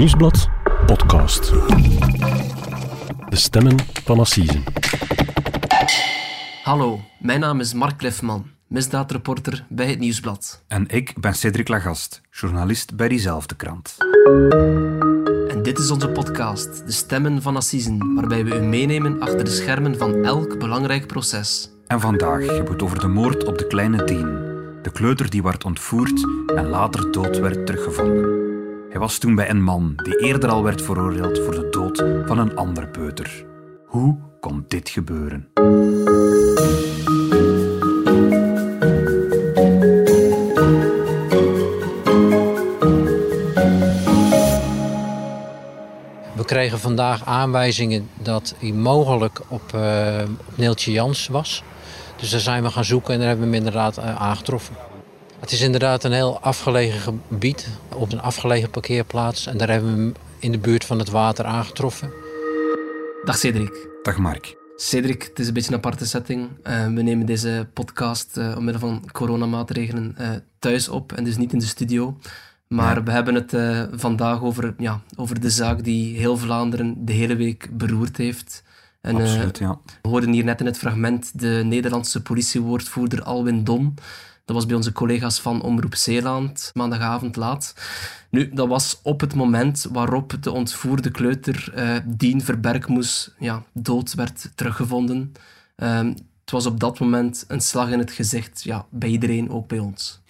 Nieuwsblad podcast. De stemmen van Assisen. Hallo, mijn naam is Mark Lefman, misdaadreporter bij het Nieuwsblad. En ik ben Cedric Lagast, journalist bij diezelfde krant. En dit is onze podcast, De Stemmen van Assisen, waarbij we u meenemen achter de schermen van elk belangrijk proces. En vandaag hebben we het over de moord op de kleine Dien. De kleuter die werd ontvoerd en later dood werd teruggevonden. Hij was toen bij een man die eerder al werd veroordeeld voor de dood van een ander peuter. Hoe kon dit gebeuren? We kregen vandaag aanwijzingen dat hij mogelijk op, uh, op Neeltje Jans was. Dus daar zijn we gaan zoeken en daar hebben we hem inderdaad uh, aangetroffen. Het is inderdaad een heel afgelegen gebied, op een afgelegen parkeerplaats. En daar hebben we hem in de buurt van het water aangetroffen. Dag Cedric. Dag Mark. Cedric, het is een beetje een aparte setting. Uh, we nemen deze podcast uh, omwille van coronamaatregelen uh, thuis op en dus niet in de studio. Maar ja. we hebben het vandaag over, ja, over de zaak die heel Vlaanderen de hele week beroerd heeft. En, Absoluut, ja. We hoorden hier net in het fragment de Nederlandse politiewoordvoerder Alwin Don. Dat was bij onze collega's van Omroep Zeeland, maandagavond laat. Nu, dat was op het moment waarop de ontvoerde kleuter uh, Dien Verbergmoes ja, dood werd teruggevonden. Uh, het was op dat moment een slag in het gezicht ja, bij iedereen, ook bij ons.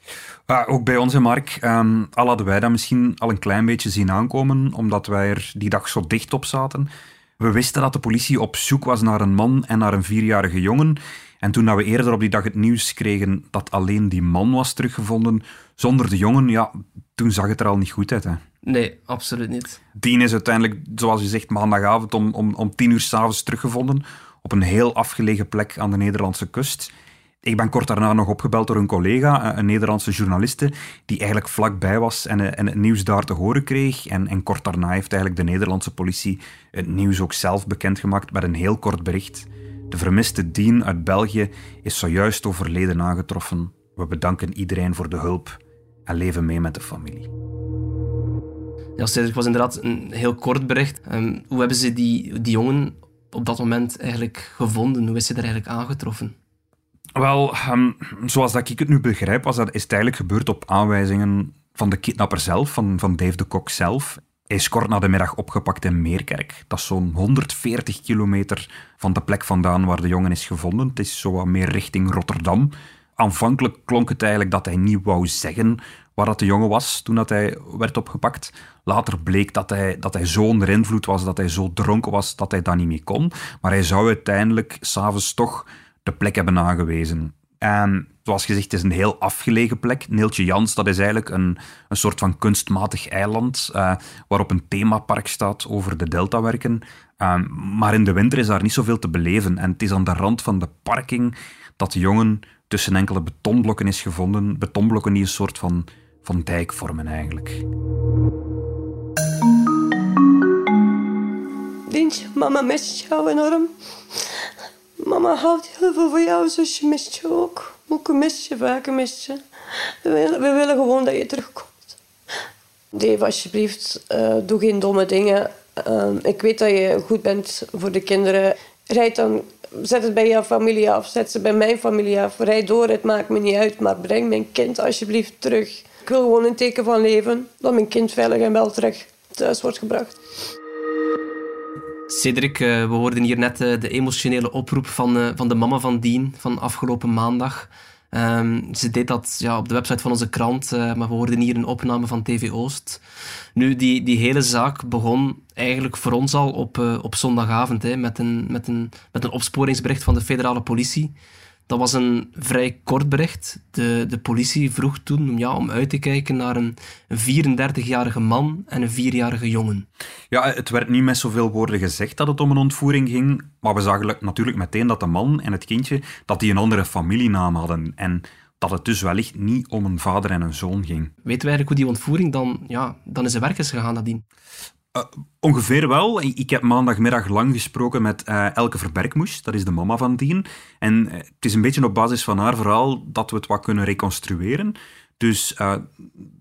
Ja, ook bij ons, Mark. Um, al hadden wij dat misschien al een klein beetje zien aankomen, omdat wij er die dag zo dicht op zaten. We wisten dat de politie op zoek was naar een man en naar een vierjarige jongen. En toen we eerder op die dag het nieuws kregen dat alleen die man was teruggevonden, zonder de jongen, ja, toen zag het er al niet goed uit. Hè. Nee, absoluut niet. Dien is uiteindelijk, zoals je zegt, maandagavond om, om, om tien uur s'avonds teruggevonden op een heel afgelegen plek aan de Nederlandse kust. Ik ben kort daarna nog opgebeld door een collega, een Nederlandse journaliste, die eigenlijk vlakbij was en, en het nieuws daar te horen kreeg. En, en kort daarna heeft eigenlijk de Nederlandse politie het nieuws ook zelf bekendgemaakt met een heel kort bericht. De vermiste Dien uit België is zojuist overleden aangetroffen. We bedanken iedereen voor de hulp en leven mee met de familie. Ja, Cedric was inderdaad een heel kort bericht. Um, hoe hebben ze die, die jongen op dat moment eigenlijk gevonden? Hoe is hij er eigenlijk aangetroffen? Wel, um, zoals dat ik het nu begrijp, was dat, is het eigenlijk gebeurd op aanwijzingen van de kidnapper zelf, van, van Dave de Kok zelf. Hij is kort na de middag opgepakt in Meerkerk. Dat is zo'n 140 kilometer van de plek vandaan waar de jongen is gevonden. Het is zo meer richting Rotterdam. Aanvankelijk klonk het eigenlijk dat hij niet wou zeggen waar dat de jongen was toen dat hij werd opgepakt. Later bleek dat hij, dat hij zo onder invloed was, dat hij zo dronken was, dat hij dat niet meer kon. Maar hij zou uiteindelijk s'avonds toch de plek hebben aangewezen. En zoals gezegd, het is een heel afgelegen plek. Neeltje Jans, dat is eigenlijk een, een soort van kunstmatig eiland uh, waarop een themapark staat over de deltawerken. Uh, maar in de winter is daar niet zoveel te beleven. En het is aan de rand van de parking dat de jongen tussen enkele betonblokken is gevonden. Betonblokken die een soort van, van dijk vormen eigenlijk. Dientje, mama mist jou enorm. Mama houdt heel veel van jou, zusje mist je ook. Ook mist je, vaker mist je. We willen, we willen gewoon dat je terugkomt. Dave, alsjeblieft, uh, doe geen domme dingen. Uh, ik weet dat je goed bent voor de kinderen. Rijd dan, zet het bij jouw familie af, zet ze bij mijn familie af. Rijd door, het maakt me niet uit, maar breng mijn kind alsjeblieft terug. Ik wil gewoon een teken van leven, dat mijn kind veilig en wel terug thuis wordt gebracht. Cedric, we hoorden hier net de emotionele oproep van, van de mama van Dien van afgelopen maandag. Um, ze deed dat ja, op de website van onze krant, maar we hoorden hier een opname van TV Oost. Nu, die, die hele zaak begon eigenlijk voor ons al op, op zondagavond hè, met, een, met, een, met een opsporingsbericht van de federale politie. Dat was een vrij kort bericht. De, de politie vroeg toen ja, om uit te kijken naar een, een 34-jarige man en een 4-jarige jongen. Ja, het werd niet met zoveel woorden gezegd dat het om een ontvoering ging, maar we zagen natuurlijk meteen dat de man en het kindje dat die een andere familienaam hadden en dat het dus wellicht niet om een vader en een zoon ging. Weten we eigenlijk hoe die ontvoering dan, ja, dan is de werk is gegaan nadien? Uh, ongeveer wel. Ik heb maandagmiddag lang gesproken met uh, Elke Verbergmoes, dat is de mama van Dien. En uh, het is een beetje op basis van haar verhaal dat we het wat kunnen reconstrueren. Dus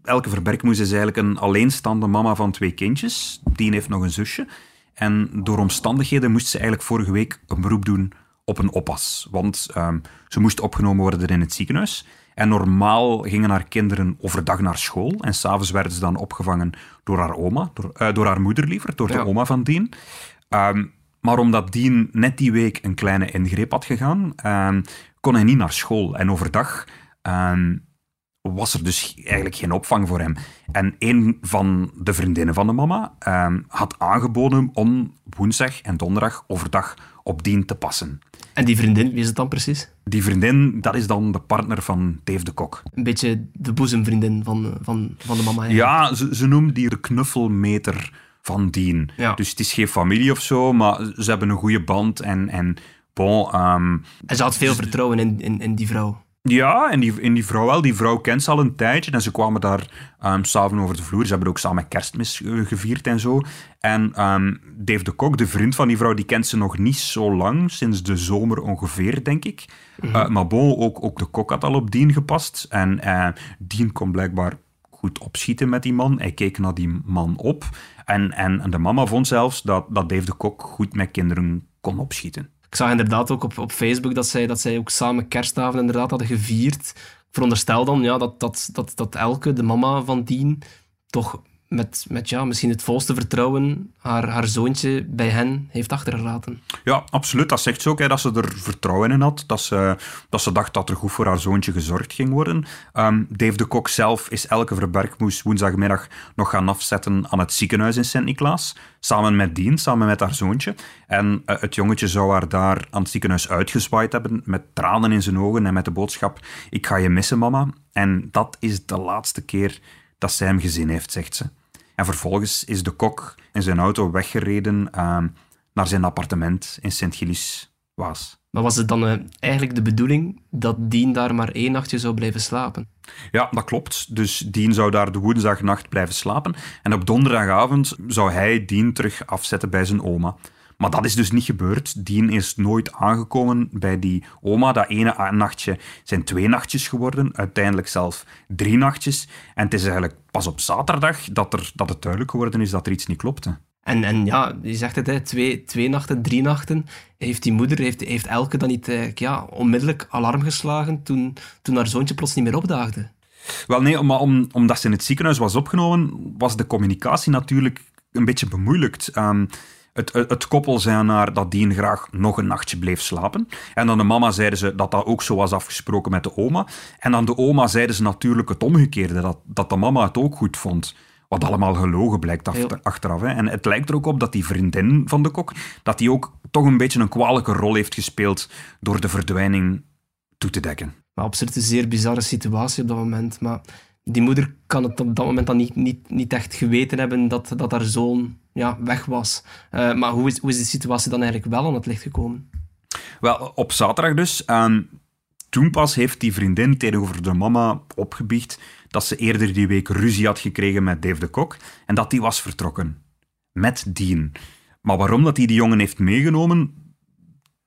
Elke Verbergmoes is eigenlijk een alleenstaande mama van twee kindjes. Die heeft nog een zusje. En door omstandigheden moest ze eigenlijk vorige week een beroep doen op een oppas. Want um, ze moest opgenomen worden in het ziekenhuis. En normaal gingen haar kinderen overdag naar school. En s'avonds werden ze dan opgevangen door haar oma, door, uh, door haar moeder liever, door de oma van Dien. Um, maar omdat Dien net die week een kleine ingreep had gegaan, um, kon hij niet naar school. En overdag was er dus eigenlijk geen opvang voor hem. En een van de vriendinnen van de mama had aangeboden om woensdag en donderdag overdag op Dien te passen. En die vriendin, wie is het dan precies? Die vriendin, dat is dan de partner van Dave de Kok. Een beetje de boezemvriendin van, van, van de mama. Ja, ze, ze noemt die de knuffelmeter van Dien. Ja. Dus het is geen familie of zo, maar ze hebben een goede band en... en bon, um, en ze had veel vertrouwen in, in, in die vrouw. Ja, en die, in die vrouw wel. Die vrouw kent ze al een tijdje en ze kwamen daar um, s'avonds over de vloer. Ze hebben ook samen kerstmis eh, gevierd en zo. En um, Dave de Kok, de vriend van die vrouw, die kent ze nog niet zo lang, sinds de zomer ongeveer, denk ik. Mm -hmm. uh, maar bon, ook, ook de Kok had al op Dien gepast. En uh, Dien kon blijkbaar goed opschieten met die man. Hij keek naar die man op. En, en, en de mama vond zelfs dat, dat Dave de Kok goed met kinderen kon opschieten. Ik zag inderdaad ook op, op Facebook dat zij, dat zij ook samen kerstavond inderdaad hadden gevierd. Veronderstel dan ja, dat, dat, dat, dat Elke, de mama van Dien, toch met, met ja, misschien het volste vertrouwen haar, haar zoontje bij hen heeft achtergelaten. Ja, absoluut. Dat zegt ze ook, hè, dat ze er vertrouwen in had. Dat ze, dat ze dacht dat er goed voor haar zoontje gezorgd ging worden. Um, Dave de Kok zelf is elke verbergmoes woensdagmiddag nog gaan afzetten aan het ziekenhuis in Sint-Niklaas. Samen met Dien, samen met haar zoontje. En uh, het jongetje zou haar daar aan het ziekenhuis uitgezwaaid hebben, met tranen in zijn ogen en met de boodschap: Ik ga je missen, mama. En dat is de laatste keer dat zij hem gezien heeft, zegt ze. En vervolgens is de kok in zijn auto weggereden uh, naar zijn appartement in Sint-Gilles-Waas. Maar was het dan uh, eigenlijk de bedoeling dat Dien daar maar één nachtje zou blijven slapen? Ja, dat klopt. Dus Dien zou daar de woensdagnacht blijven slapen. En op donderdagavond zou hij Dien terug afzetten bij zijn oma. Maar dat is dus niet gebeurd. Dien is nooit aangekomen bij die oma. Dat ene nachtje zijn twee nachtjes geworden. Uiteindelijk zelf drie nachtjes. En het is eigenlijk pas op zaterdag dat, er, dat het duidelijk geworden is dat er iets niet klopte. En, en ja, je zegt het, hè, twee, twee nachten, drie nachten. Heeft die moeder, heeft, heeft Elke dan niet eh, ja, onmiddellijk alarm geslagen toen, toen haar zoontje plots niet meer opdaagde? Wel nee, maar om, omdat ze in het ziekenhuis was opgenomen, was de communicatie natuurlijk een beetje bemoeilijkt. Um, het, het, koppel zei naar dat Dien graag nog een nachtje bleef slapen. En dan de mama zeiden ze dat dat ook zo was afgesproken met de oma. En dan de oma zeiden ze natuurlijk het omgekeerde, dat, dat de mama het ook goed vond. Wat allemaal gelogen blijkt achter, achteraf. Hè. En het lijkt er ook op dat die vriendin van de kok, dat die ook toch een beetje een kwalijke rol heeft gespeeld door de verdwijning toe te dekken. Maar absoluut een zeer bizarre situatie op dat moment. Maar die moeder kan het op dat moment dan niet, niet, niet echt geweten hebben dat, dat haar zoon ja, weg was. Uh, maar hoe is, hoe is de situatie dan eigenlijk wel aan het licht gekomen? Wel, op zaterdag dus. Um, toen pas heeft die vriendin tegenover de mama opgebiecht dat ze eerder die week ruzie had gekregen met Dave de Kok en dat die was vertrokken. Met Dean. Maar waarom dat hij die jongen heeft meegenomen,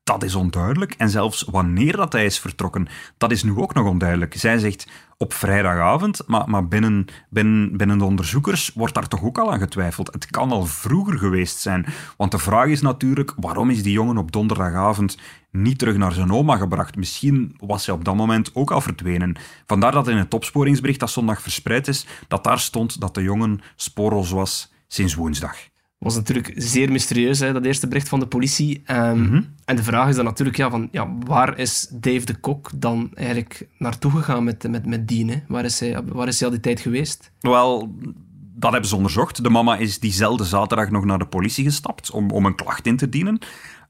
dat is onduidelijk. En zelfs wanneer dat hij is vertrokken, dat is nu ook nog onduidelijk. Zij zegt op vrijdagavond, maar, maar binnen, binnen, binnen de onderzoekers wordt daar toch ook al aan getwijfeld. Het kan al vroeger geweest zijn. Want de vraag is natuurlijk, waarom is die jongen op donderdagavond niet terug naar zijn oma gebracht? Misschien was hij op dat moment ook al verdwenen. Vandaar dat in het opsporingsbericht dat zondag verspreid is, dat daar stond dat de jongen spoorloos was sinds woensdag was natuurlijk zeer mysterieus, hè, dat eerste bericht van de politie. Um, En de vraag is dan natuurlijk, ja, van, ja, waar is Dave de Kok dan eigenlijk naartoe gegaan met, met, met Dean? Waar, is hij, waar is hij al die tijd geweest? Wel, dat hebben ze onderzocht. De mama is diezelfde zaterdag nog naar de politie gestapt om, om een klacht in te dienen.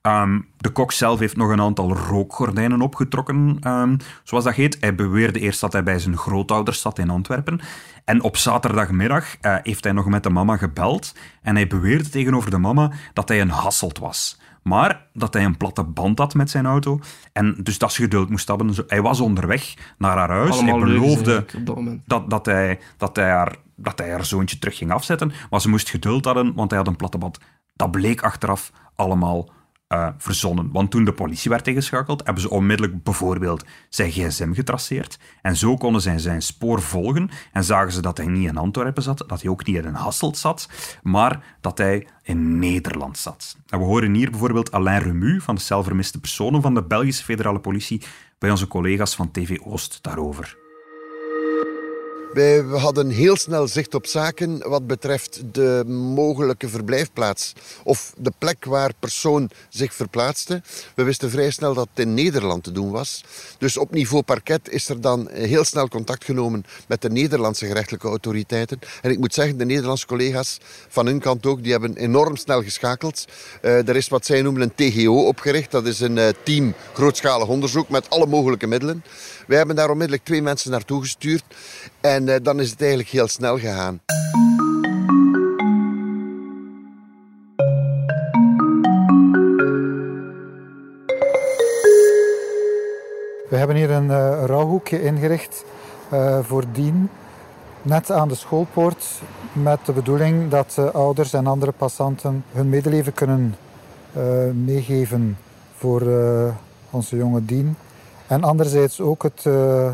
Um, de kok zelf heeft nog een aantal rookgordijnen opgetrokken, um, zoals dat heet. Hij beweerde eerst dat hij bij zijn grootouders zat in Antwerpen. En op zaterdagmiddag uh, heeft hij nog met de mama gebeld. En hij beweerde tegenover de mama dat hij een Hasselt was. Maar dat hij een platte band had met zijn auto. En dus dat ze geduld moest hebben. Hij was onderweg naar haar huis. Allemaal hij beloofde dat, dat, dat, hij, dat, hij haar, dat hij haar zoontje terug ging afzetten. Maar ze moest geduld hebben, want hij had een platte band. Dat bleek achteraf allemaal uh, verzonnen. Want toen de politie werd ingeschakeld, hebben ze onmiddellijk bijvoorbeeld zijn gsm getraceerd. En zo konden zij zijn spoor volgen en zagen ze dat hij niet in Antwerpen zat, dat hij ook niet in Hasselt zat, maar dat hij in Nederland zat. En we horen hier bijvoorbeeld Alain Remu van de zelfvermiste personen van de Belgische federale politie bij onze collega's van TV Oost daarover. Wij hadden heel snel zicht op zaken wat betreft de mogelijke verblijfplaats of de plek waar persoon zich verplaatste. We wisten vrij snel dat het in Nederland te doen was. Dus op niveau parket is er dan heel snel contact genomen met de Nederlandse gerechtelijke autoriteiten. En ik moet zeggen, de Nederlandse collega's van hun kant ook, die hebben enorm snel geschakeld. Uh, er is wat zij noemen een TGO opgericht. Dat is een uh, team grootschalig onderzoek met alle mogelijke middelen. Wij hebben daar onmiddellijk twee mensen naartoe gestuurd. En uh, dan is het eigenlijk heel snel gegaan. We hebben hier een uh, rouwhoekje ingericht uh, voor Dien, net aan de schoolpoort, met de bedoeling dat ouders en andere passanten hun medeleven kunnen meegeven voor onze jonge Dien. En anderzijds ook het, uh,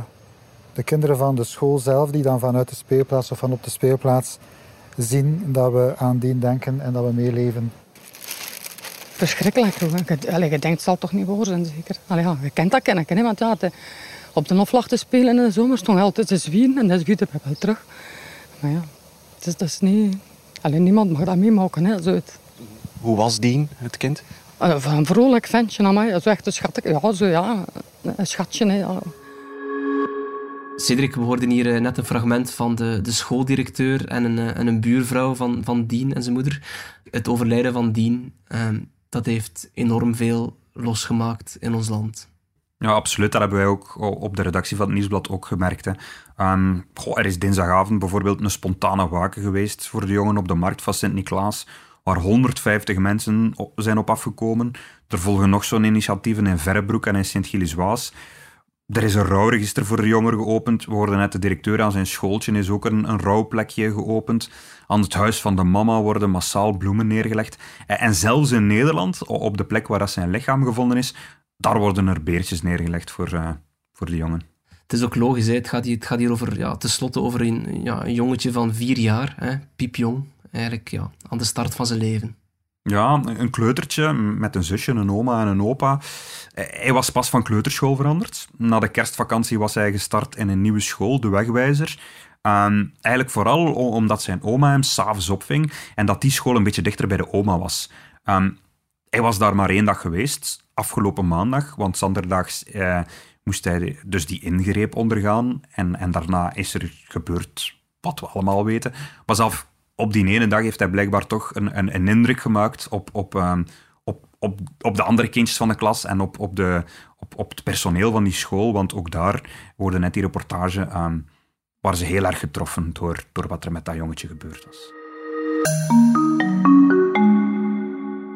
de kinderen van de school zelf, die dan vanuit de speelplaats of van op de speelplaats zien dat we aan die denken en dat we meeleven. Verschrikkelijk. Allee, je denkt, het zal toch niet voor zijn, zeker. Allee, ja, je kent dat kennen, hè, want ja, de, op de te spelen in de zomer stond altijd te zwieren en dat zwierde ik wel terug. Maar ja, het is, dat is niet... Alleen niemand mag dat meemaken, hè, zo het. Hoe was Dien, het kind? Van een vrolijk ventje aan mij. Zo echt een schat. Ja, zo ja. Een schatje. Hè, ja. Cedric, we hoorden hier eh, net een fragment van de, de schooldirecteur en een, eh, en een buurvrouw van, van Dien en zijn moeder. Het overlijden van Dien, ehm, dat heeft enorm veel losgemaakt in ons land. Ja, absoluut. Dat hebben wij ook op de redactie van het Nieuwsblad ook gemerkt. Hè. Um, goh, er is dinsdagavond bijvoorbeeld een spontane waken geweest voor de jongen op de markt van Sint-Niklaas waar 150 mensen zijn op afgekomen. Er volgen nog zo'n initiatieven in Verrebroek en in Sint-Gilles-Waas. Er is een rouwregister voor de jongeren geopend. We hoorden net de directeur aan zijn schooltje is ook een, een rouwplekje geopend. Aan het huis van de mama worden massaal bloemen neergelegd. En zelfs in Nederland, op de plek waar zijn lichaam gevonden is, daar worden er beertjes neergelegd voor, uh, voor de jongen. Het is ook logisch. Het, gaat hier, het gaat hier over, ja, tenslotte over een, ja, een jongetje van vier jaar, hè, piepjong eigenlijk ja, aan de start van zijn leven. Ja, een kleutertje met een zusje, een oma en een opa. Hij was pas van kleuterschool veranderd. Na de kerstvakantie was hij gestart in een nieuwe school, de Wegwijzer. Um, eigenlijk vooral omdat zijn oma hem s'avonds opving en dat die school een beetje dichter bij de oma was. Um, hij was daar maar één dag geweest, afgelopen maandag, want zanderdags eh, moest hij dus die ingreep ondergaan. En, en daarna is er gebeurd wat we allemaal weten. Pas af, op die ene dag heeft hij blijkbaar toch een, een, een indruk gemaakt op, op, um, op, op, op de andere kindjes van de klas en op, op, de, op, op het personeel van die school. Want ook daar hoorde net die reportage, um, waren ze heel erg getroffen door, door wat er met dat jongetje gebeurd was.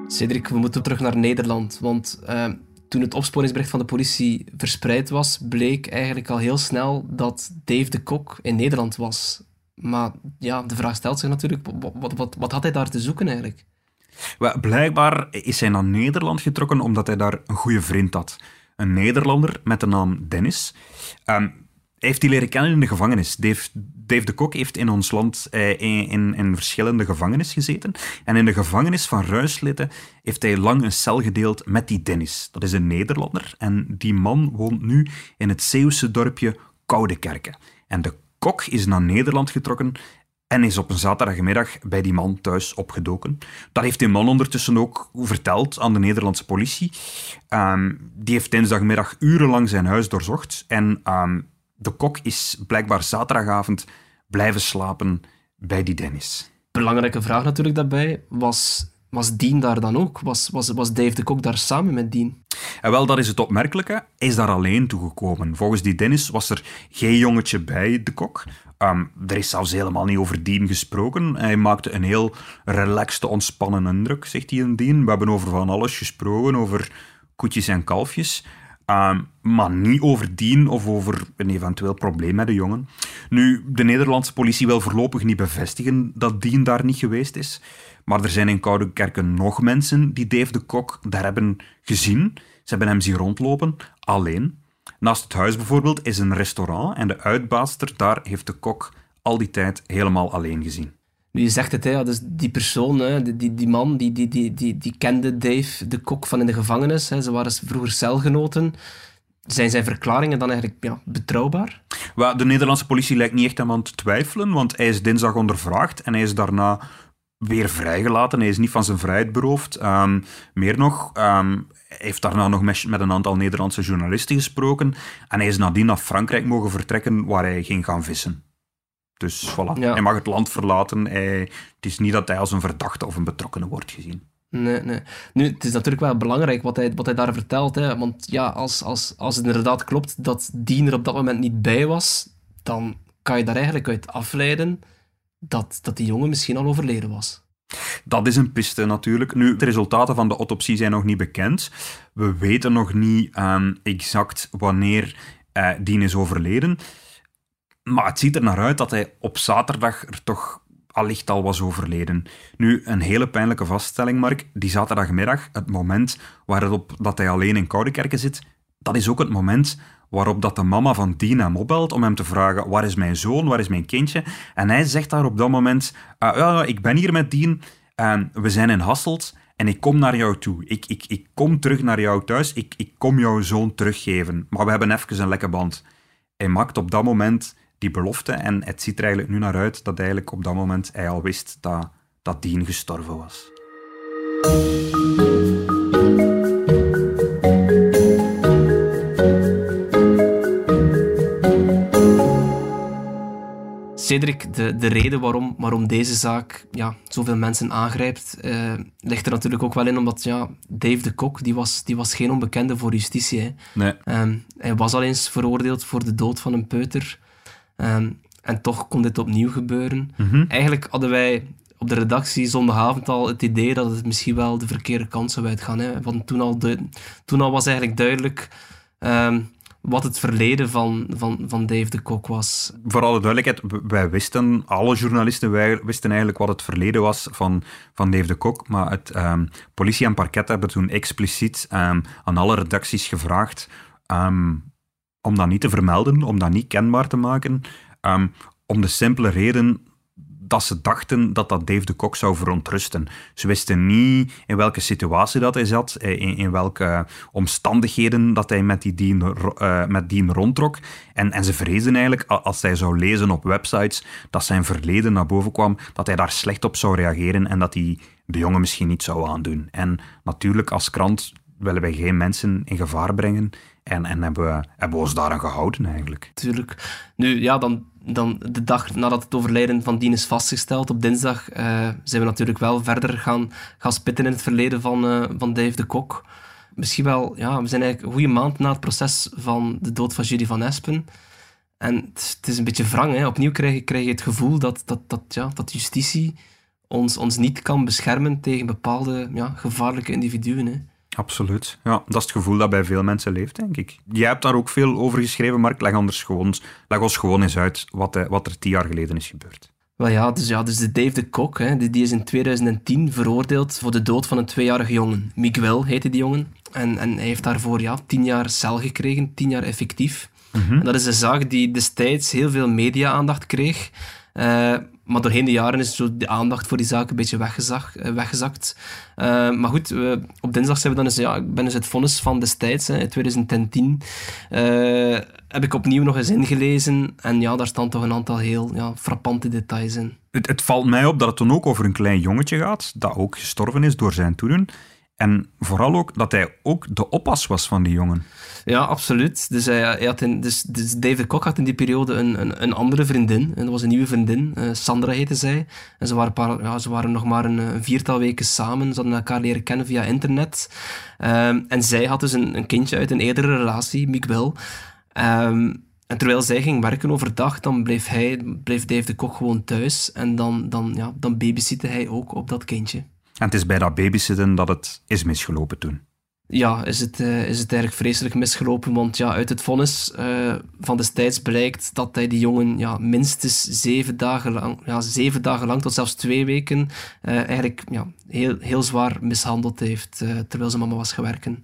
Cedric, we moeten terug naar Nederland. Want uh, toen het opsporingsbericht van de politie verspreid was, bleek eigenlijk al heel snel dat Dave de Kok in Nederland was. Maar ja, de vraag stelt zich natuurlijk, wat, wat, wat had hij daar te zoeken eigenlijk? Blijkbaar is hij naar Nederland getrokken omdat hij daar een goede vriend had. Een Nederlander met de naam Dennis. Um, hij heeft die leren kennen in de gevangenis. Dave, de Kok heeft in ons land eh, in, in, verschillende gevangenis gezeten. En in de gevangenis van Ruislitten heeft hij lang een cel gedeeld met die Dennis. Dat is een Nederlander. En die man woont nu in het Zeeuwse dorpje Koudekerke. En de kok is naar Nederland getrokken en is op een zaterdagmiddag bij die man thuis opgedoken. Dat heeft die man ondertussen ook verteld aan de Nederlandse politie. Um, die heeft dinsdagmiddag urenlang zijn huis doorzocht. En um, de kok is blijkbaar zaterdagavond blijven slapen bij die Dennis. Belangrijke vraag natuurlijk daarbij, was, was Dien daar dan ook? Was, was, was Dave de Kok daar samen met Dien? En wel, dat is het opmerkelijke. Is daar alleen toegekomen. Volgens die Dennis was er geen jongetje bij de kok. Um, er is zelfs helemaal niet over Dien gesproken. Hij maakte een heel relaxte, ontspannen indruk, zegt hij in Dien. We hebben over van alles gesproken, over koetjes en kalfjes. Ehm, maar niet over dien of over een eventueel probleem met de jongen. Nu, de Nederlandse politie wil voorlopig niet bevestigen dat Dien daar niet geweest is. Maar er zijn in Koude Kerken nog mensen die Dave de Kok daar hebben gezien. Ze hebben hem zien rondlopen, alleen. Naast het huis bijvoorbeeld is een restaurant en de uitbaatster daar heeft de kok al die tijd helemaal alleen gezien. Nu, je zegt het, hè, dus die persoon, hè, die, die, man, die, die, die, die, die kende Dave, de kok van in de gevangenis. Hè. Ze waren vroeger celgenoten. Zijn zijn verklaringen dan eigenlijk ja, betrouwbaar? Well, de Nederlandse politie lijkt niet echt aan te twijfelen, want hij is dinsdag ondervraagd en hij is daarna weer vrijgelaten. Hij is niet van zijn vrijheid beroofd. Um, meer nog, um, hij heeft daarna nog met, met een aantal Nederlandse journalisten gesproken en hij is nadien naar Frankrijk mogen vertrekken, waar hij ging gaan vissen. Dus voilà, Ja. hij mag het land verlaten. Hij, het is niet dat hij als een verdachte of een betrokkenen wordt gezien. Nee, nee. Nu, het is natuurlijk wel belangrijk wat hij, wat hij daar vertelt. Hè. Want ja, als, als, als het inderdaad klopt dat Dien er op dat moment niet bij was, dan kan je daar eigenlijk uit afleiden dat, dat die jongen misschien al overleden was. Dat is een piste natuurlijk. Nu, de resultaten van de autopsie zijn nog niet bekend. We weten nog niet ehm, exact wanneer eh Dien is overleden. Maar het ziet er naar uit dat hij op zaterdag er toch allicht al was overleden. Nu, een hele pijnlijke vaststelling, Mark. Die zaterdagmiddag, het moment waarop dat hij alleen in Koudekerke zit, dat is ook het moment waarop dat de mama van Dien hem opbelt om hem te vragen waar is mijn zoon, waar is mijn kindje? En hij zegt daar op dat moment, "Ah, ja, ik ben hier met Dien, en we zijn in Hasselt en ik kom naar jou toe. Ik, ik, ik kom terug naar jou thuis, ik, ik kom jouw zoon teruggeven. Maar we hebben even een lekke band. Hij maakt op dat moment die belofte en het ziet er eigenlijk nu naar uit dat eigenlijk op dat moment hij al wist dat, dat Dien gestorven was. Cedric, de, de reden waarom, waarom deze zaak ja, zoveel mensen aangrijpt, eh, ligt er natuurlijk ook wel in omdat ja, Dave de Kok, die was, die was geen onbekende voor justitie. Hè. Nee. Ehm, hij was al eens veroordeeld voor de dood van een peuter. Ehm, en toch kon dit opnieuw gebeuren. Mhm. Eigenlijk hadden wij op de redactie zondagavond al het idee dat het misschien wel de verkeerde kant zou uitgaan. Hè. Want toen al, du- toen al was eigenlijk duidelijk ehm, wat het verleden van, van, van Dave de Kok was. Voor alle duidelijkheid, wij wisten, alle journalisten wij wisten eigenlijk wat het verleden was van, van Dave de Kok, maar het, ehm, politie en parket hebben toen expliciet ehm, aan alle redacties gevraagd ehm, om dat niet te vermelden, om dat niet kenbaar te maken, om de simpele reden dat ze dachten dat dat Dave de Kok zou verontrusten. Ze wisten niet in welke situatie dat hij zat, eh, in, welke omstandigheden dat hij met die dien, eh, met dien rondtrok. En, en ze vreesden eigenlijk, als hij zou lezen op websites, dat zijn verleden naar boven kwam, dat hij daar slecht op zou reageren en dat hij de jongen misschien niet zou aandoen. En natuurlijk, als krant willen wij geen mensen in gevaar brengen en, en hebben, we, hebben we ons daaraan gehouden eigenlijk. Natuurlijk. Nu, ja, dan, dan de dag nadat het overlijden van Dien is vastgesteld, op dinsdag, eh, zijn we natuurlijk wel verder gaan, gaan spitten in het verleden van, eh, van Dave de Kok. Misschien wel, ja, we zijn eigenlijk een goede maand na het proces van de dood van Judy van Espen. En het, het is een beetje wrang, hè. Opnieuw krijg, je- krijg je het gevoel dat, dat, dat, ja, dat justitie ons, ons niet kan beschermen tegen bepaalde ja, gevaarlijke individuen. Hè. Absoluut. Ja, dat is het gevoel dat bij veel mensen leeft, denk ik. Jij hebt daar ook veel over geschreven, Mark. Leg, anders gewoon, leg ons gewoon eens uit wat, eh, wat er tien jaar geleden is gebeurd. Wel ja, dus, ja, dus de Dave de Kok, hè, die, die is in 2010 veroordeeld voor de dood van een tweejarige jongen. Miguel heette die jongen. En, en hij heeft daarvoor ja, tien jaar cel gekregen, tien jaar effectief. En dat is een zaak die destijds heel veel media-aandacht kreeg. Eh, maar doorheen de jaren is zo de aandacht voor die zaak een beetje eh, weggezakt. Eh, maar goed, we- op dinsdag zijn we dan eens, ja, ik ben dus het vonnis van destijds, hè, in 2010, eh, heb ik opnieuw nog eens ingelezen. En ja, daar staan toch een aantal heel ja, frappante details in. Het, het valt mij op dat het dan ook over een klein jongetje gaat, dat ook gestorven is door zijn toedoen. En vooral ook dat hij ook de oppas was van die jongen. Ja, absoluut. Dus, hij, hij had in, dus, dus David Kok had in die periode een, een, een andere vriendin. En dat was een nieuwe vriendin. eh, Sandra heette zij. En ze waren, paar, ja, ze waren nog maar een, een viertal weken samen. Ze hadden elkaar leren kennen via internet. Ehm, en zij had dus een, een kindje uit een eerdere relatie, Miguel. Ehm, en terwijl zij ging werken overdag, dan bleef, hij, bleef Dave de Kok gewoon thuis. En dan, dan, ja, dan babysitte hij ook op dat kindje. En het is bij dat babysitten dat het is misgelopen toen. ja, is het, uh, is het eigenlijk vreselijk misgelopen. Want ja, uit het vonnis uh, van destijds blijkt dat hij die jongen ja, minstens zeven dagen lang, ja, zeven dagen lang tot zelfs twee weken uh, eigenlijk ja, heel, heel zwaar mishandeld heeft terwijl zijn mama was gewerken.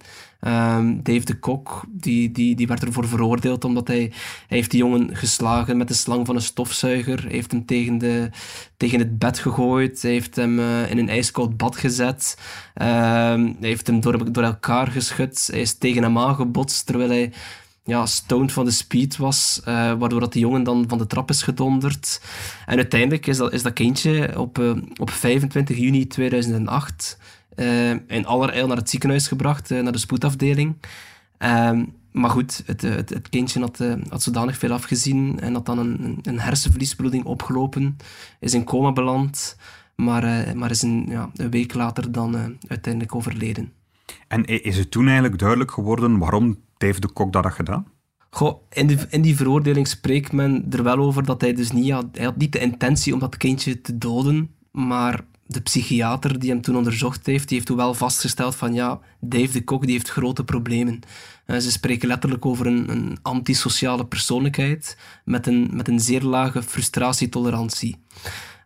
Um, Dave de Kok, die, die, die werd ervoor veroordeeld omdat hij, hij heeft die jongen geslagen met de slang van een stofzuiger. Hij heeft hem tegen, de, tegen het bed gegooid. Hij heeft hem uh, in een ijskoud bad gezet. Um, hij heeft hem door, door elkaar geschud. Hij is tegen hem aangebotst terwijl hij ja, stoned van de speed was, uh, waardoor dat de jongen dan van de trap is gedonderd. En uiteindelijk is dat, is dat kindje op, uh, op 25 juni 2008 uh, in allerijl naar het ziekenhuis gebracht, uh, naar de spoedafdeling. Uh, maar goed, het, het, het kindje had, had, zodanig veel afgezien en had dan een, een hersenverliesbloeding opgelopen, is in coma beland, maar, maar is een, ja, een week later dan uiteindelijk overleden. En is het toen eigenlijk duidelijk geworden waarom Dave de Kok dat had gedaan? Goh, in, die, in die veroordeling spreekt men er wel over dat hij dus niet had, hij had niet de intentie om dat kindje te doden, maar de psychiater die hem toen onderzocht heeft, die heeft toen wel vastgesteld van ja, Dave de Kok die heeft grote problemen. Uh, ze spreken letterlijk over een, een antisociale persoonlijkheid met een, met een zeer lage frustratietolerantie.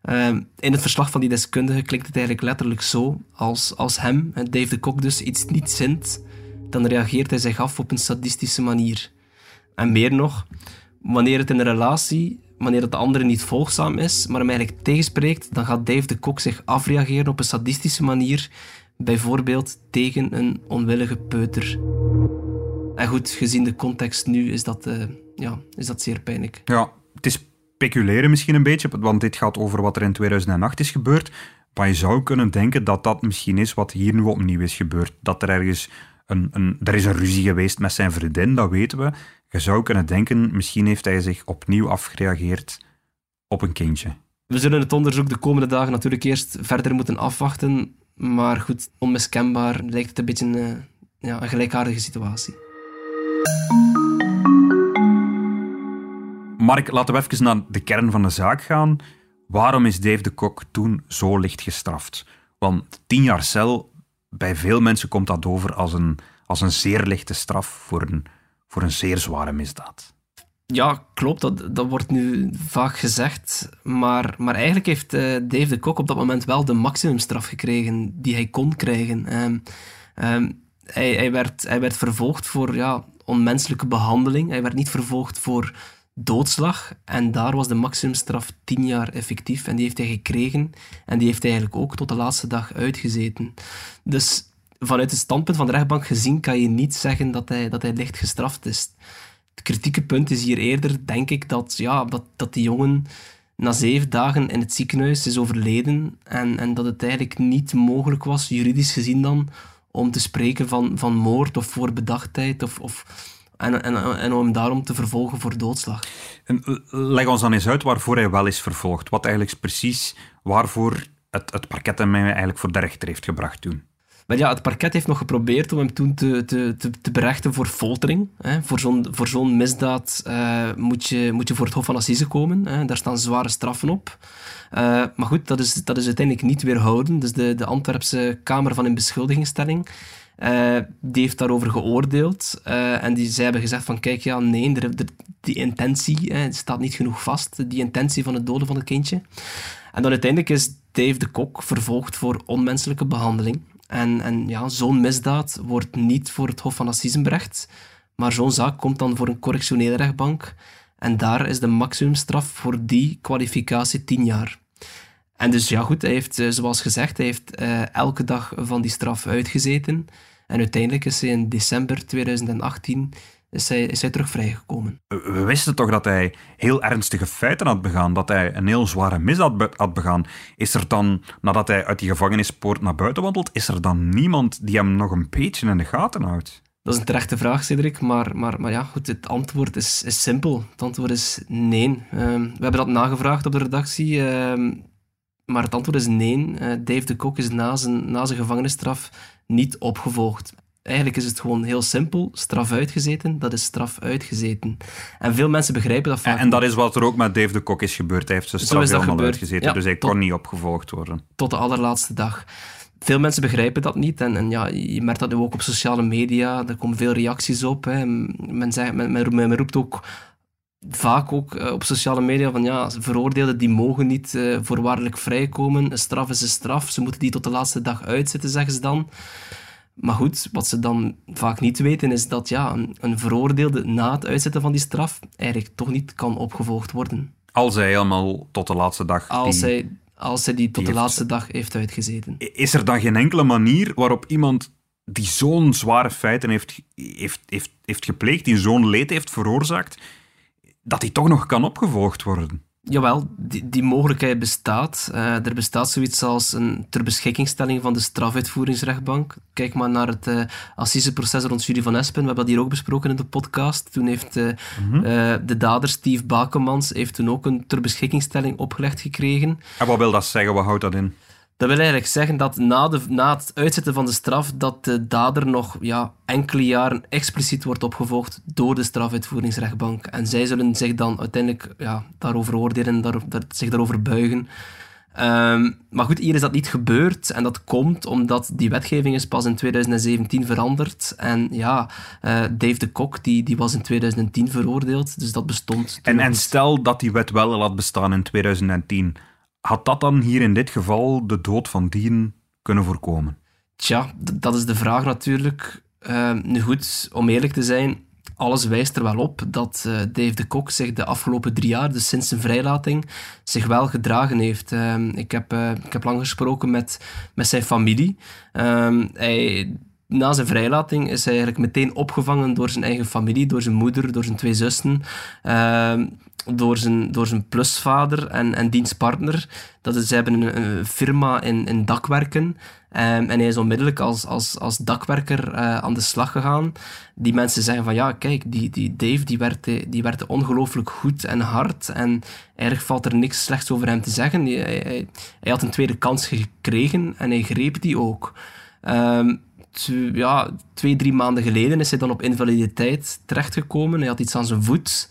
Uh, in het verslag van die deskundige klinkt het eigenlijk letterlijk zo, als, als hem, Dave de Kok dus, iets niet zint, dan reageert hij zich af op een sadistische manier. En meer nog, wanneer het in een relatie wanneer het de andere niet volgzaam is, maar hem eigenlijk tegenspreekt, dan gaat Dave de Kok zich afreageren op een sadistische manier, bijvoorbeeld tegen een onwillige peuter. En goed, gezien de context nu is dat, uh, ja, is dat zeer pijnlijk. Ja, het is speculeren misschien een beetje, want dit gaat over wat er in 2008 is gebeurd. Maar je zou kunnen denken dat dat misschien is wat hier nu opnieuw is gebeurd. Dat er ergens een, een, er is een ruzie geweest met zijn vriendin, dat weten we. Je zou kunnen denken, misschien heeft hij zich opnieuw afgereageerd op een kindje. We zullen het onderzoek de komende dagen natuurlijk eerst verder moeten afwachten. Maar goed, onmiskenbaar lijkt het een beetje een, eh, ja, een gelijkaardige situatie. Mark, laten we even naar de kern van de zaak gaan. Waarom is Dave de Kok toen zo licht gestraft? Want tien jaar cel, bij veel mensen komt dat over als een, als een zeer lichte straf voor een voor een zeer zware misdaad. Ja, klopt. Dat, dat wordt nu vaak gezegd. Maar, maar eigenlijk heeft uh, Dave de Kok op dat moment wel de maximumstraf gekregen die hij kon krijgen. Um, hij, hij, werd, hij werd vervolgd voor ja, onmenselijke behandeling. Hij werd niet vervolgd voor doodslag. En daar was de maximumstraf tien jaar effectief. En die heeft hij gekregen. En die heeft hij eigenlijk ook tot de laatste dag uitgezeten. Dus vanuit het standpunt van de rechtbank gezien kan je niet zeggen dat hij, dat hij licht gestraft is. Het kritieke punt is hier eerder, denk ik, dat, ja, dat, dat die jongen na zeven dagen in het ziekenhuis is overleden en, en dat het eigenlijk niet mogelijk was, juridisch gezien dan, om te spreken van, van moord of voorbedachtheid of, of, en, en, en om daarom te vervolgen voor doodslag. En leg ons dan eens uit waarvoor hij wel is vervolgd. Wat eigenlijk precies waarvoor het, het parket hem eigenlijk voor de rechter heeft gebracht toen. Maar ja, het parket heeft nog geprobeerd om hem toen te, te, te, te berechten voor foltering. Hè. Voor zo'n misdaad uh, moet, je, moet je voor het Hof van Assise komen. Hè. Daar staan zware straffen op. Uh, maar goed, dat is, dat is uiteindelijk niet weerhouden. Dus de, de Antwerpse Kamer van Inbeschuldigingsstelling uh, die heeft daarover geoordeeld. en die, zij hebben gezegd van, kijk, ja, nee, die intentie hè, staat niet genoeg vast. Die intentie van het doden van het kindje. En dan uiteindelijk is Dave de Kok vervolgd voor onmenselijke behandeling. En, en ja, zo'n misdaad wordt niet voor het Hof van Assise berecht, maar zo'n zaak komt dan voor een correctionele rechtbank. En daar is de maximumstraf voor die kwalificatie 10 jaar. En dus ja, goed, hij heeft, eh, zoals gezegd, hij heeft uh, elke dag van die straf uitgezeten. En uiteindelijk is hij in december 2018 is hij, is hij terug vrijgekomen. We wisten toch dat hij heel ernstige feiten had begaan, dat hij een heel zware misdaad had begaan. Is er dan, nadat hij uit die gevangenispoort naar buiten wandelt, is er dan niemand die hem nog een beetje in de gaten houdt? Dat is een terechte vraag, Cedric, maar, maar, maar ja, goed, het antwoord is, is simpel. Het antwoord is nee. Ehm, we hebben dat nagevraagd op de redactie, ehm, maar het antwoord is nee. Uh, Dave de Kok is na zijn, na zijn gevangenisstraf niet opgevolgd. Eigenlijk is het gewoon heel simpel. Straf uitgezeten, dat is straf uitgezeten. En veel mensen begrijpen dat vaak. En, en dat is wat er ook met Dave de Kok is gebeurd. Hij heeft zijn straf helemaal uitgezeten, dus hij kon niet opgevolgd worden. Tot de allerlaatste dag. veel mensen begrijpen dat niet. En, en, ja, je merkt dat ook op sociale media. Er komen veel reacties op. Hè. Men, zegt, men, men, men roept ook vaak ook eh, op sociale media van ja, veroordeelden die mogen niet uh, voorwaardelijk vrijkomen. Een straf is een straf. Ze moeten die tot de laatste dag uitzitten, zeggen ze dan. Maar goed, wat ze dan vaak niet weten is dat ja, een, een veroordeelde na het uitzetten van die straf eigenlijk toch niet kan opgevolgd worden. Als hij helemaal tot de laatste dag... Als hij als hij die tot de laatste dag heeft uitgezeten. Is er dan geen enkele manier waarop iemand die zo'n zware feiten heeft, heeft, heeft, heeft gepleegd, die zo'n leed heeft veroorzaakt, dat die toch nog kan opgevolgd worden? Jawel, die, die mogelijkheid bestaat. Uh, er bestaat zoiets als een ter beschikkingstelling van de strafuitvoeringsrechtbank. Kijk maar naar het uh, assiseproces rond Julie van Espen. We hebben dat hier ook besproken in de podcast. Toen heeft uh, de dader Steve Bakemans heeft toen ook een ter beschikkingstelling opgelegd gekregen. En wat wil dat zeggen? Wat houdt dat in? Dat wil eigenlijk zeggen dat na, de, na het uitzetten van de straf, dat de dader nog ja, enkele jaren expliciet wordt opgevolgd door de strafuitvoeringsrechtbank. En zij zullen zich dan uiteindelijk ja, daarover oordelen, daar, zich daarover buigen. Ehm, maar goed, hier is dat niet gebeurd. En dat komt omdat die wetgeving is pas in 2017 veranderd. En ja, uh, Dave de Kok die, die was in 2010 veroordeeld. Dus dat bestond. En, en stel dat die wet wel had bestaan in 2010 had dat dan hier in dit geval de dood van Dien kunnen voorkomen? Tja, dat is de vraag natuurlijk. Uh, nu goed, om eerlijk te zijn, alles wijst er wel op dat uh, Dave de Kok zich de afgelopen drie jaar, dus sinds zijn vrijlating, zich wel gedragen heeft. Uh, ik, heb, uh, ik heb lang gesproken met, met zijn familie. Ehm, hij, na zijn vrijlating is hij eigenlijk meteen opgevangen door zijn eigen familie, door zijn moeder, door zijn twee zussen. Ehm, door zijn, door zijn plusvader en, en dienstpartner. Dat is, ze hebben een, een firma in, in dakwerken. Um, en hij is onmiddellijk als, als, als dakwerker uh, aan de slag gegaan. Die mensen zeggen van ja, kijk, die, die Dave die werkte, die werkte ongelooflijk goed en hard. En eigenlijk valt er niks slechts over hem te zeggen. Hij, had een tweede kans gekregen en hij greep die ook. Um, ja, twee, drie maanden geleden is hij dan op invaliditeit terechtgekomen. Hij had iets aan zijn voet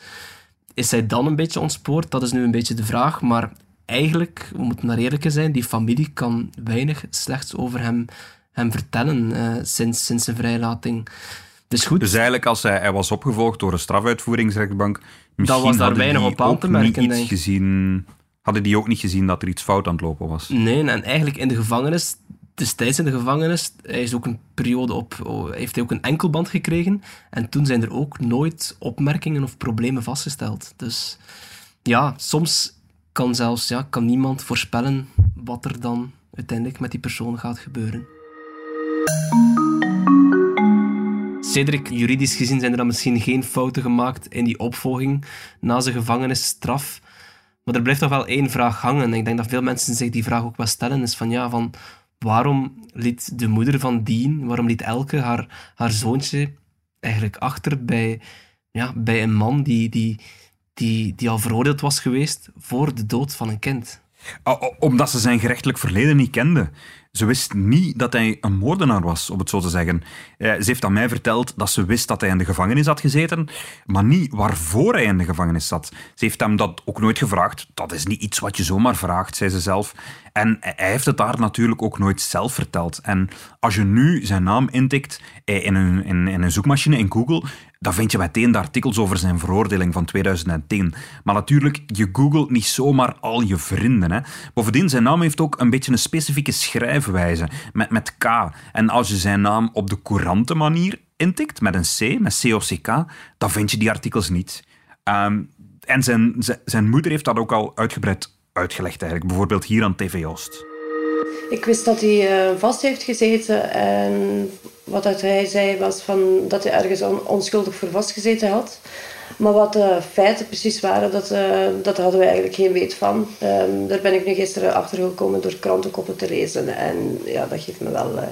is hij dan een beetje ontspoord? Dat is nu een beetje de vraag. Maar eigenlijk, we moeten naar eerlijk zijn, die familie kan weinig slechts over hem, hem vertellen uh, sinds, sinds zijn vrijlating. Dus goed. Dus eigenlijk, als hij, hij was opgevolgd door een strafuitvoeringsrechtbank, misschien dat was daar weinig op aan te merken. Niet gezien, hadden die ook niet gezien dat er iets fout aan het lopen was? Nee, en eigenlijk in de gevangenis destijds in de gevangenis, hij is ook een periode op, oh, heeft hij ook een enkelband gekregen. En toen zijn er ook nooit opmerkingen of problemen vastgesteld. Dus ja, soms kan zelfs ja, kan niemand voorspellen wat er dan uiteindelijk met die persoon gaat gebeuren. Cedric, juridisch gezien zijn er dan misschien geen fouten gemaakt in die opvolging na zijn gevangenisstraf. Maar er blijft toch wel één vraag hangen. En ik denk dat veel mensen zich die vraag ook wel stellen. Is van ja, van waarom liet de moeder van Dean, waarom liet Elke haar, haar zoontje eigenlijk achter bij, ja, bij een man die, die, die, die al veroordeeld was geweest voor de dood van een kind? Omdat ze zijn gerechtelijk verleden niet kende. Ze wist niet dat hij een moordenaar was, om het zo te zeggen. Eh, ze heeft aan mij verteld dat ze wist dat hij in de gevangenis had gezeten, maar niet waarvoor hij in de gevangenis zat. Ze heeft hem dat ook nooit gevraagd. Dat is niet iets wat je zomaar vraagt, zei ze zelf. En hij heeft het daar natuurlijk ook nooit zelf verteld. En als je nu zijn naam intikt eh, in een, in, een zoekmachine in Google, dan vind je meteen de artikels over zijn veroordeling van 2010. Maar natuurlijk, je googelt niet zomaar al je vrienden. Hè. Bovendien, zijn naam heeft ook een beetje een specifieke met, met K. En als je zijn naam op de courante manier intikt, met een C, met C-O-C-K, dan vind je die artikels niet. Um, en zijn, zijn moeder heeft dat ook al uitgebreid uitgelegd, eigenlijk. bijvoorbeeld hier aan TV Oost. Ik wist dat hij uh, vast heeft gezeten en wat hij zei was van dat hij ergens onschuldig voor vastgezeten had. Maar wat de feiten precies waren, dat, uh, dat hadden we eigenlijk geen weet van. Um, daar ben ik nu gisteren achter gekomen door krantenkoppen te lezen. En ja, dat geeft me wel uh,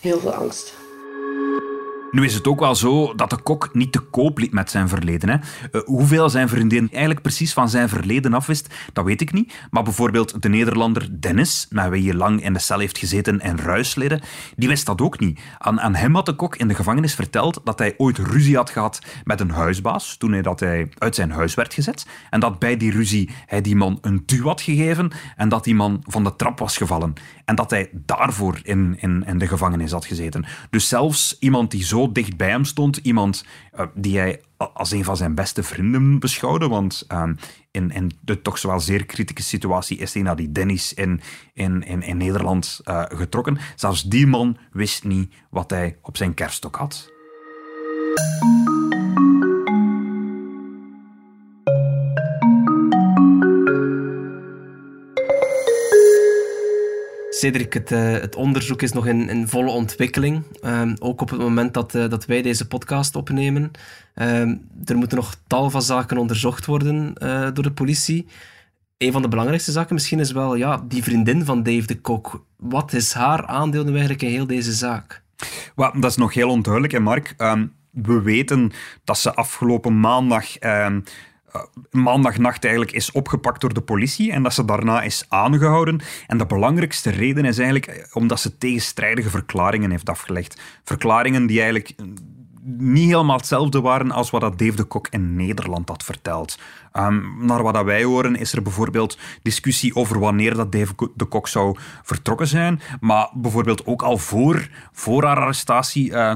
heel veel angst. Nu is het ook wel zo dat de kok niet te koop liet met zijn verleden. Hè. Uh, hoeveel zijn vriendin eigenlijk precies van zijn verleden afwist, dat weet ik niet. Maar bijvoorbeeld de Nederlander Dennis, met wie je lang in de cel heeft gezeten en ruisleden, die wist dat ook niet. Aan, aan hem had de kok in de gevangenis verteld dat hij ooit ruzie had gehad met een huisbaas toen hij, dat hij uit zijn huis werd gezet. En dat bij die ruzie hij die man een duw had gegeven en dat die man van de trap was gevallen. En dat hij daarvoor in, in, in de gevangenis had gezeten. Dus zelfs iemand die zo dicht bij hem stond, iemand uh, die hij als een van zijn beste vrienden beschouwde, want uh, in, in de toch wel zeer kritische situatie is hij naar die Dennis in, in, in, Nederland uh, getrokken. Zelfs die man wist niet wat hij op zijn kerststok had. Cedric, het, uh, het, onderzoek is nog in, in volle ontwikkeling. Um, ook op het moment dat, uh, dat wij deze podcast opnemen. Um, er moeten nog tal van zaken onderzocht worden uh, door de politie. Een van de belangrijkste zaken misschien is wel ja, die vriendin van Dave de Kok. Wat is haar aandeel nu eigenlijk in heel deze zaak? Dat is nog heel onduidelijk, hè, Mark. Um, we weten dat ze afgelopen maandag maandagnacht eigenlijk is opgepakt door de politie en dat ze daarna is aangehouden. En de belangrijkste reden is eigenlijk eh, omdat ze tegenstrijdige verklaringen heeft afgelegd. Verklaringen die eigenlijk niet helemaal hetzelfde waren als wat dat Dave de Kok in Nederland had verteld. Um, naar wat dat wij horen is er bijvoorbeeld discussie over wanneer dat Dave de Kok zou vertrokken zijn. Maar bijvoorbeeld ook al voor, voor haar arrestatie... Uh,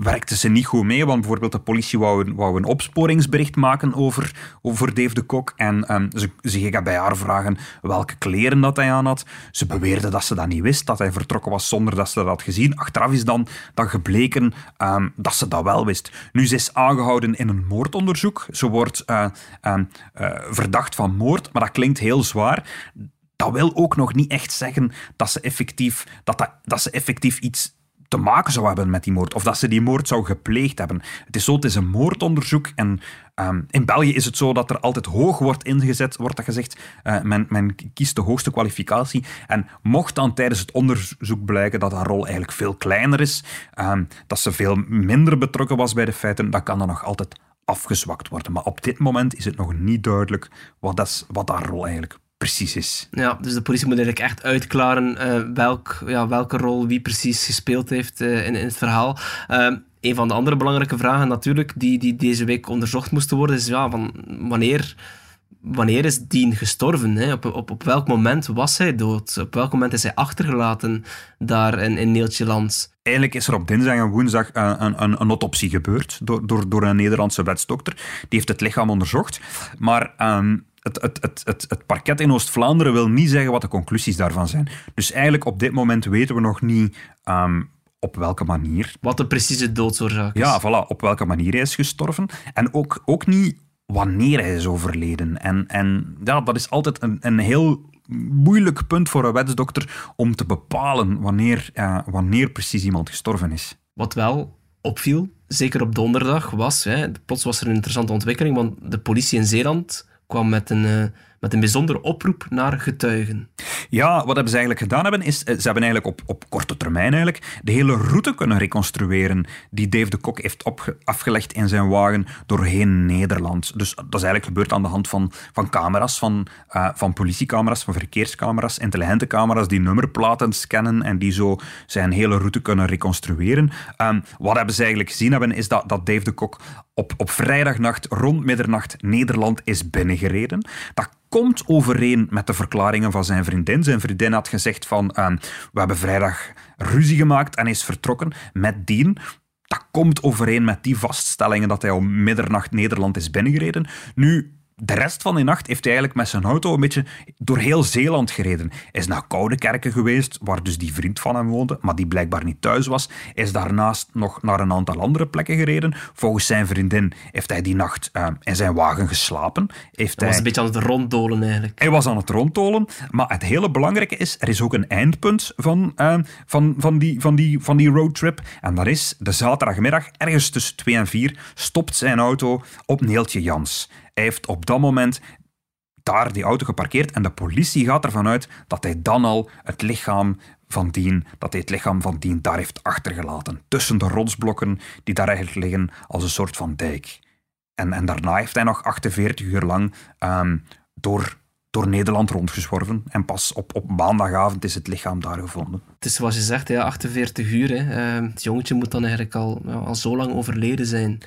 werkte ze niet goed mee, want bijvoorbeeld de politie wou, wou een opsporingsbericht maken over, over Dave de Kok. En um, ze, ze gingen bij haar vragen welke kleren dat hij aan had. Ze beweerde dat ze dat niet wist, dat hij vertrokken was zonder dat ze dat had gezien. Achteraf is dan, dan gebleken um, dat ze dat wel wist. Nu, ze is aangehouden in een moordonderzoek. Ze wordt uh, uh, uh, verdacht van moord, maar dat klinkt heel zwaar. Dat wil ook nog niet echt zeggen dat ze effectief, dat, dat ze effectief iets te maken zou hebben met die moord. Of dat ze die moord zou gepleegd hebben. Het is zo, het is een moordonderzoek. En um, in België is het zo dat er altijd hoog wordt ingezet, wordt dat gezegd. Uh, men, men, kiest de hoogste kwalificatie. En mocht dan tijdens het onderzoek blijken dat haar rol eigenlijk veel kleiner is, um, dat ze veel minder betrokken was bij de feiten, dan kan dat nog altijd afgezwakt worden. Maar op dit moment is het nog niet duidelijk wat, dat wat haar rol eigenlijk precies is. Ja, dus de politie moet eigenlijk echt uitklaren uh, welk, ja, welke rol wie precies gespeeld heeft uh, in, in, het verhaal. Uh, een van de andere belangrijke vragen natuurlijk, die, die deze week onderzocht moesten worden, is ja, van wanneer, wanneer is Dean gestorven? Hè? Op, op, op welk moment was hij dood? Op welk moment is hij achtergelaten daar in, in Neeltjeland? Eigenlijk is er op dinsdag en woensdag een, een, een autopsie gebeurd door, door, door een Nederlandse wetsdokter. Die heeft het lichaam onderzocht. Maar um, het, het, het, het, het parket in Oost-Vlaanderen wil niet zeggen wat de conclusies daarvan zijn. Dus eigenlijk op dit moment weten we nog niet um, op welke manier. Wat de precieze doodsoorzaak is. Ja, voilà, op welke manier hij is gestorven. En ook, ook niet wanneer hij is overleden. En, en ja, dat is altijd een, een heel moeilijk punt voor een wetsdokter om te bepalen wanneer, uh, wanneer precies iemand gestorven is. Wat wel opviel, zeker op donderdag, was, hè, plots was er een interessante ontwikkeling, want de politie in Zeeland kwam met een, uh, met een bijzondere oproep naar getuigen. Ja, wat hebben ze eigenlijk gedaan hebben, is eh, ze hebben eigenlijk op, op korte termijn eigenlijk de hele route kunnen reconstrueren die Dave de Kok heeft afgelegd in zijn wagen doorheen Nederland. Dus dat is eigenlijk gebeurd aan de hand van, van camera's, van, uh, van politiecamera's, van verkeerscamera's, intelligente camera's die nummerplaten scannen en die zo zijn hele route kunnen reconstrueren. Um, wat hebben ze eigenlijk gezien hebben, is dat, dat Dave de Kok op, op vrijdagnacht rond middernacht Nederland is binnengereden. Dat komt overeen met de verklaringen van zijn vriendin. Zijn vriendin had gezegd van, uh, we hebben vrijdag ruzie gemaakt en is vertrokken met Dien. Dat komt overeen met die vaststellingen dat hij om middernacht Nederland is binnengereden. Nu, de rest van die nacht heeft hij eigenlijk met zijn auto een beetje door heel Zeeland gereden. Is naar Koudekerken geweest, waar dus die vriend van hem woonde, maar die blijkbaar niet thuis was. Is daarnaast nog naar een aantal andere plekken gereden. Volgens zijn vriendin heeft hij die nacht uh, in zijn wagen geslapen. Heeft hij was een beetje aan het ronddolen eigenlijk. Hij was aan het ronddolen, maar het hele belangrijke is, er is ook een eindpunt van, uh, van, van, die, van, die, van die roadtrip. En dat is de zaterdagmiddag, ergens tussen 2 en 4, stopt zijn auto op Neeltje Jans. Hij heeft op dat moment daar die auto geparkeerd en de politie gaat ervan uit dat hij dan al het lichaam van Dien, dat hij het lichaam van Dien daar heeft achtergelaten. Tussen de rotsblokken die daar eigenlijk liggen als een soort van dijk. En, en daarna heeft hij nog 48 uur lang ehm, door door Nederland rondgezworven. En pas op, op maandagavond is het lichaam daar gevonden. Het is zoals je zegt, ja, 48 uur. Hè. Uh, het jongetje moet dan eigenlijk al, ja, al zo lang overleden zijn.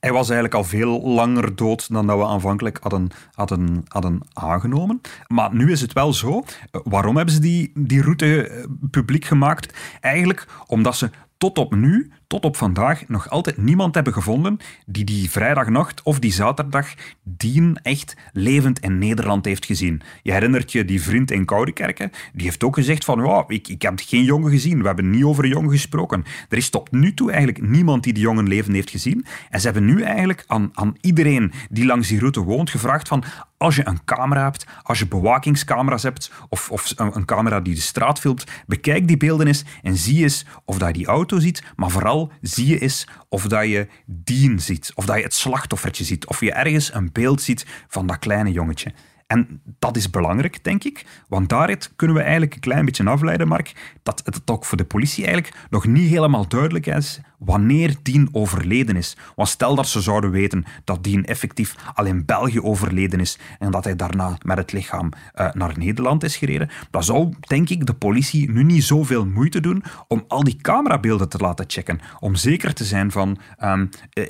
Hij was eigenlijk al veel langer dood dan dat we aanvankelijk hadden, hadden, hadden aangenomen. Maar nu is het wel zo. Waarom hebben ze die, die route eh, publiek gemaakt? Eigenlijk omdat ze tot op nu, tot op vandaag, nog altijd niemand hebben gevonden die die vrijdagnacht of die zaterdag Dien echt levend in Nederland heeft gezien. Je herinnert je die vriend in Koudekerken? Die heeft ook gezegd van, ik, ik heb geen jongen gezien. We hebben niet over een jongen gesproken. Er is tot nu toe eigenlijk niemand die die jongen levend heeft gezien. En ze hebben nu eigenlijk aan, aan iedereen die langs die route woont gevraagd van, als je een camera hebt, als je bewakingscamera's hebt of, of een, camera die de straat filmt, bekijk die beelden eens en zie eens of dat je die auto ziet, maar vooral zie je eens of dat je dien ziet, of dat je het slachtoffertje ziet, of je ergens een beeld ziet van dat kleine jongetje. En dat is belangrijk, denk ik, want daaruit kunnen we eigenlijk een klein beetje afleiden, Mark, dat het ook voor de politie eigenlijk nog niet helemaal duidelijk is wanneer Dien overleden is. Want stel dat ze zouden weten dat Dien effectief al in België overleden is en dat hij daarna met het lichaam uh, naar Nederland is gereden, dan zou, denk ik, de politie nu niet zoveel moeite doen om al die camerabeelden te laten checken. Om zeker te zijn van, um,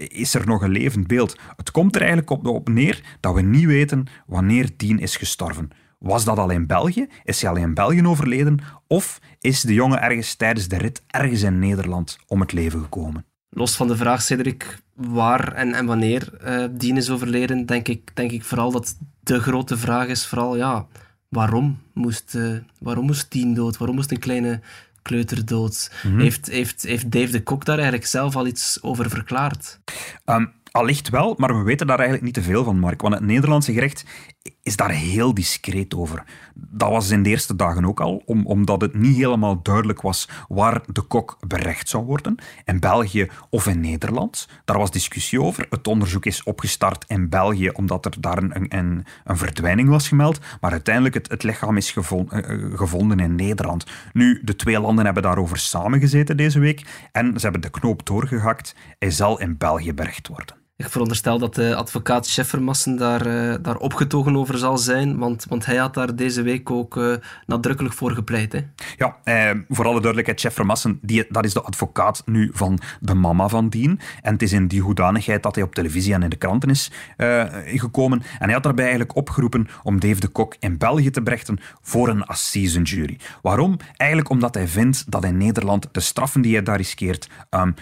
is er nog een levend beeld? Het komt er eigenlijk op, op neer dat we niet weten wanneer Dien is gestorven. Was dat al in België? Is hij al in België overleden? Of is de jongen ergens tijdens de rit ergens in Nederland om het leven gekomen? Los van de vraag, Cedric, waar en, en wanneer uh, Dien is overleden, denk ik, denk ik vooral dat de grote vraag is vooral, ja, waarom moest, uh, waarom moest Dien dood? Waarom moest een kleine kleuter dood? Mhm. heeft, heeft, heeft Dave de Kok daar eigenlijk zelf al iets over verklaard? Um, Allicht wel, maar we weten daar eigenlijk niet te veel van, Mark. Want het Nederlandse gerecht is daar heel discreet over. Dat was in de eerste dagen ook al, om, omdat het niet helemaal duidelijk was waar de kok berecht zou worden. In België of in Nederland. Daar was discussie over. Het onderzoek is opgestart in België, omdat er daar een, een, een verdwijning was gemeld. Maar uiteindelijk het, het lichaam is gevonden, eh, eh, gevonden in Nederland. Nu, de twee landen hebben daarover samengezeten deze week. En ze hebben de knoop doorgehakt. Hij zal in België berecht worden. Ik veronderstel dat de advocaat Scheffermassen daar, uh, daar opgetogen over zal zijn, want, want hij had daar deze week ook uh, nadrukkelijk voor gepleit. Hè? Ja, eh, voor alle duidelijkheid, Scheffermassen, die, dat is de advocaat nu van de mama van Dien. En het is in die hoedanigheid dat hij op televisie en in de kranten is uh, gekomen. En hij had daarbij eigenlijk opgeroepen om Dave de Kok in België te brengen voor een assisenjury. Waarom? Eigenlijk omdat hij vindt dat in Nederland de straffen die hij daar riskeert um,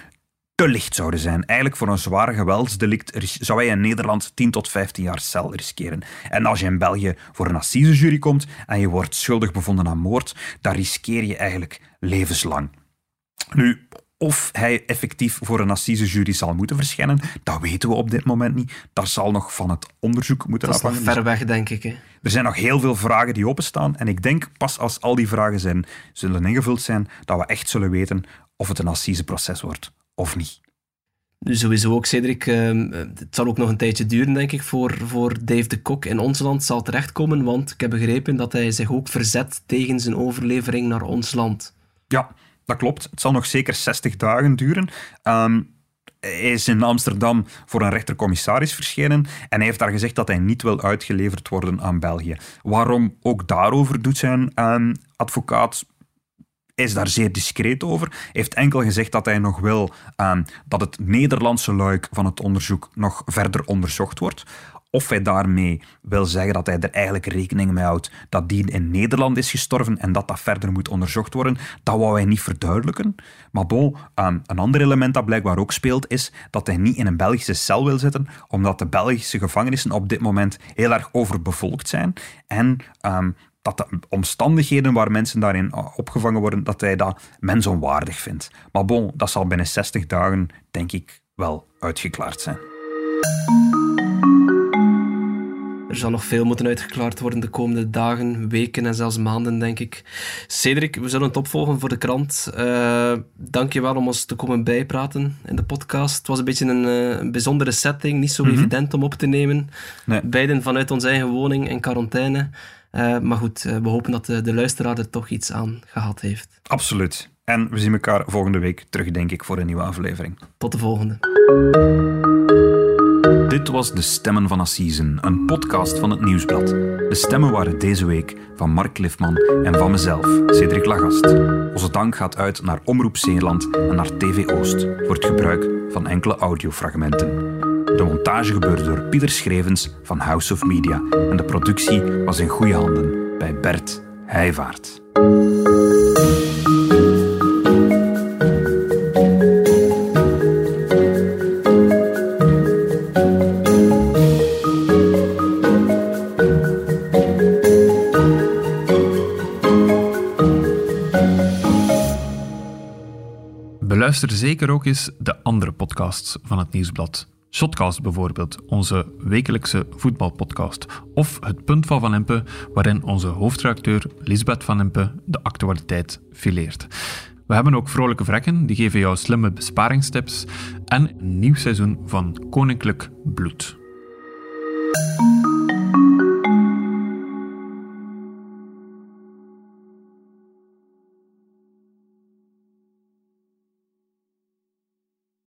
te licht zouden zijn. Eigenlijk voor een zwaar geweldsdelict zou hij in Nederland 10 tot 15 jaar cel riskeren. En als je in België voor een assisejury komt en je wordt schuldig bevonden aan moord, dan riskeer je eigenlijk levenslang. Nu, of hij effectief voor een assisejury zal moeten verschijnen, dat weten we op dit moment niet. Dat zal nog van het onderzoek moeten afhangen. Dat is nog ver weg, denk ik. Hè? Er zijn nog heel veel vragen die openstaan. En ik denk pas als al die vragen zijn, zullen ingevuld zijn, dat we echt zullen weten of het een assiseproces wordt of niet? Sowieso ook, Cedric. Uh, het zal ook nog een tijdje duren, denk ik, voor, voor Dave de Kok in ons land zal terechtkomen. Want ik heb begrepen dat hij zich ook verzet tegen zijn overlevering naar ons land. Ja, dat klopt. Het zal nog zeker 60 dagen duren. Um, hij is in Amsterdam voor een rechtercommissaris verschenen en hij heeft daar gezegd dat hij niet wil uitgeleverd worden aan België. Waarom ook daarover doet zijn um, advocaat is daar zeer discreet over. Heeft enkel gezegd dat hij nog wil um, dat het Nederlandse luik van het onderzoek nog verder onderzocht wordt. Of hij daarmee wil zeggen dat hij er eigenlijk rekening mee houdt dat die in Nederland is gestorven en dat dat verder moet onderzocht worden, dat wou hij niet verduidelijken. Maar bon, um, een ander element dat blijkbaar ook speelt, is dat hij niet in een Belgische cel wil zitten, omdat de Belgische gevangenissen op dit moment heel erg overbevolkt zijn. En um, dat de omstandigheden waar mensen daarin opgevangen worden, dat hij dat mensonwaardig vindt. Maar bon, dat zal binnen 60 dagen, denk ik, wel uitgeklaard zijn. Er zal nog veel moeten uitgeklaard worden de komende dagen, weken en zelfs maanden, denk ik. Cedric, we zullen het opvolgen voor de krant. Uh, Dank je wel om ons te komen bijpraten in de podcast. Het was een beetje een, uh, een bijzondere setting, niet zo mhm. evident om op te nemen. Nee. Beiden vanuit onze eigen woning in quarantaine. Eh, maar goed, we hopen dat de, de luisteraar er toch iets aan gehad heeft. Absoluut. En we zien elkaar volgende week terug, denk ik, voor een nieuwe aflevering. Tot de volgende. Dit was De Stemmen van Assisen, een podcast van het Nieuwsblad. De stemmen waren deze week van Mark Cliffman en van mezelf, Cedric Lagast. Onze dank gaat uit naar Omroep Zeeland en naar TV Oost voor het gebruik van enkele audiofragmenten. De montage gebeurde door Pieter Schrevens van House of Media en de productie was in goede handen bij Bert Heijvaart. Luister zeker ook eens de andere podcasts van het Nieuwsblad. Shotcast bijvoorbeeld, onze wekelijkse voetbalpodcast. Of Het Punt van Van Impe, waarin onze hoofdredacteur Lisbeth Van Impe de actualiteit fileert. We hebben ook vrolijke vrekken, die geven jou slimme besparingstips. En een nieuw seizoen van Koninklijk Bloed.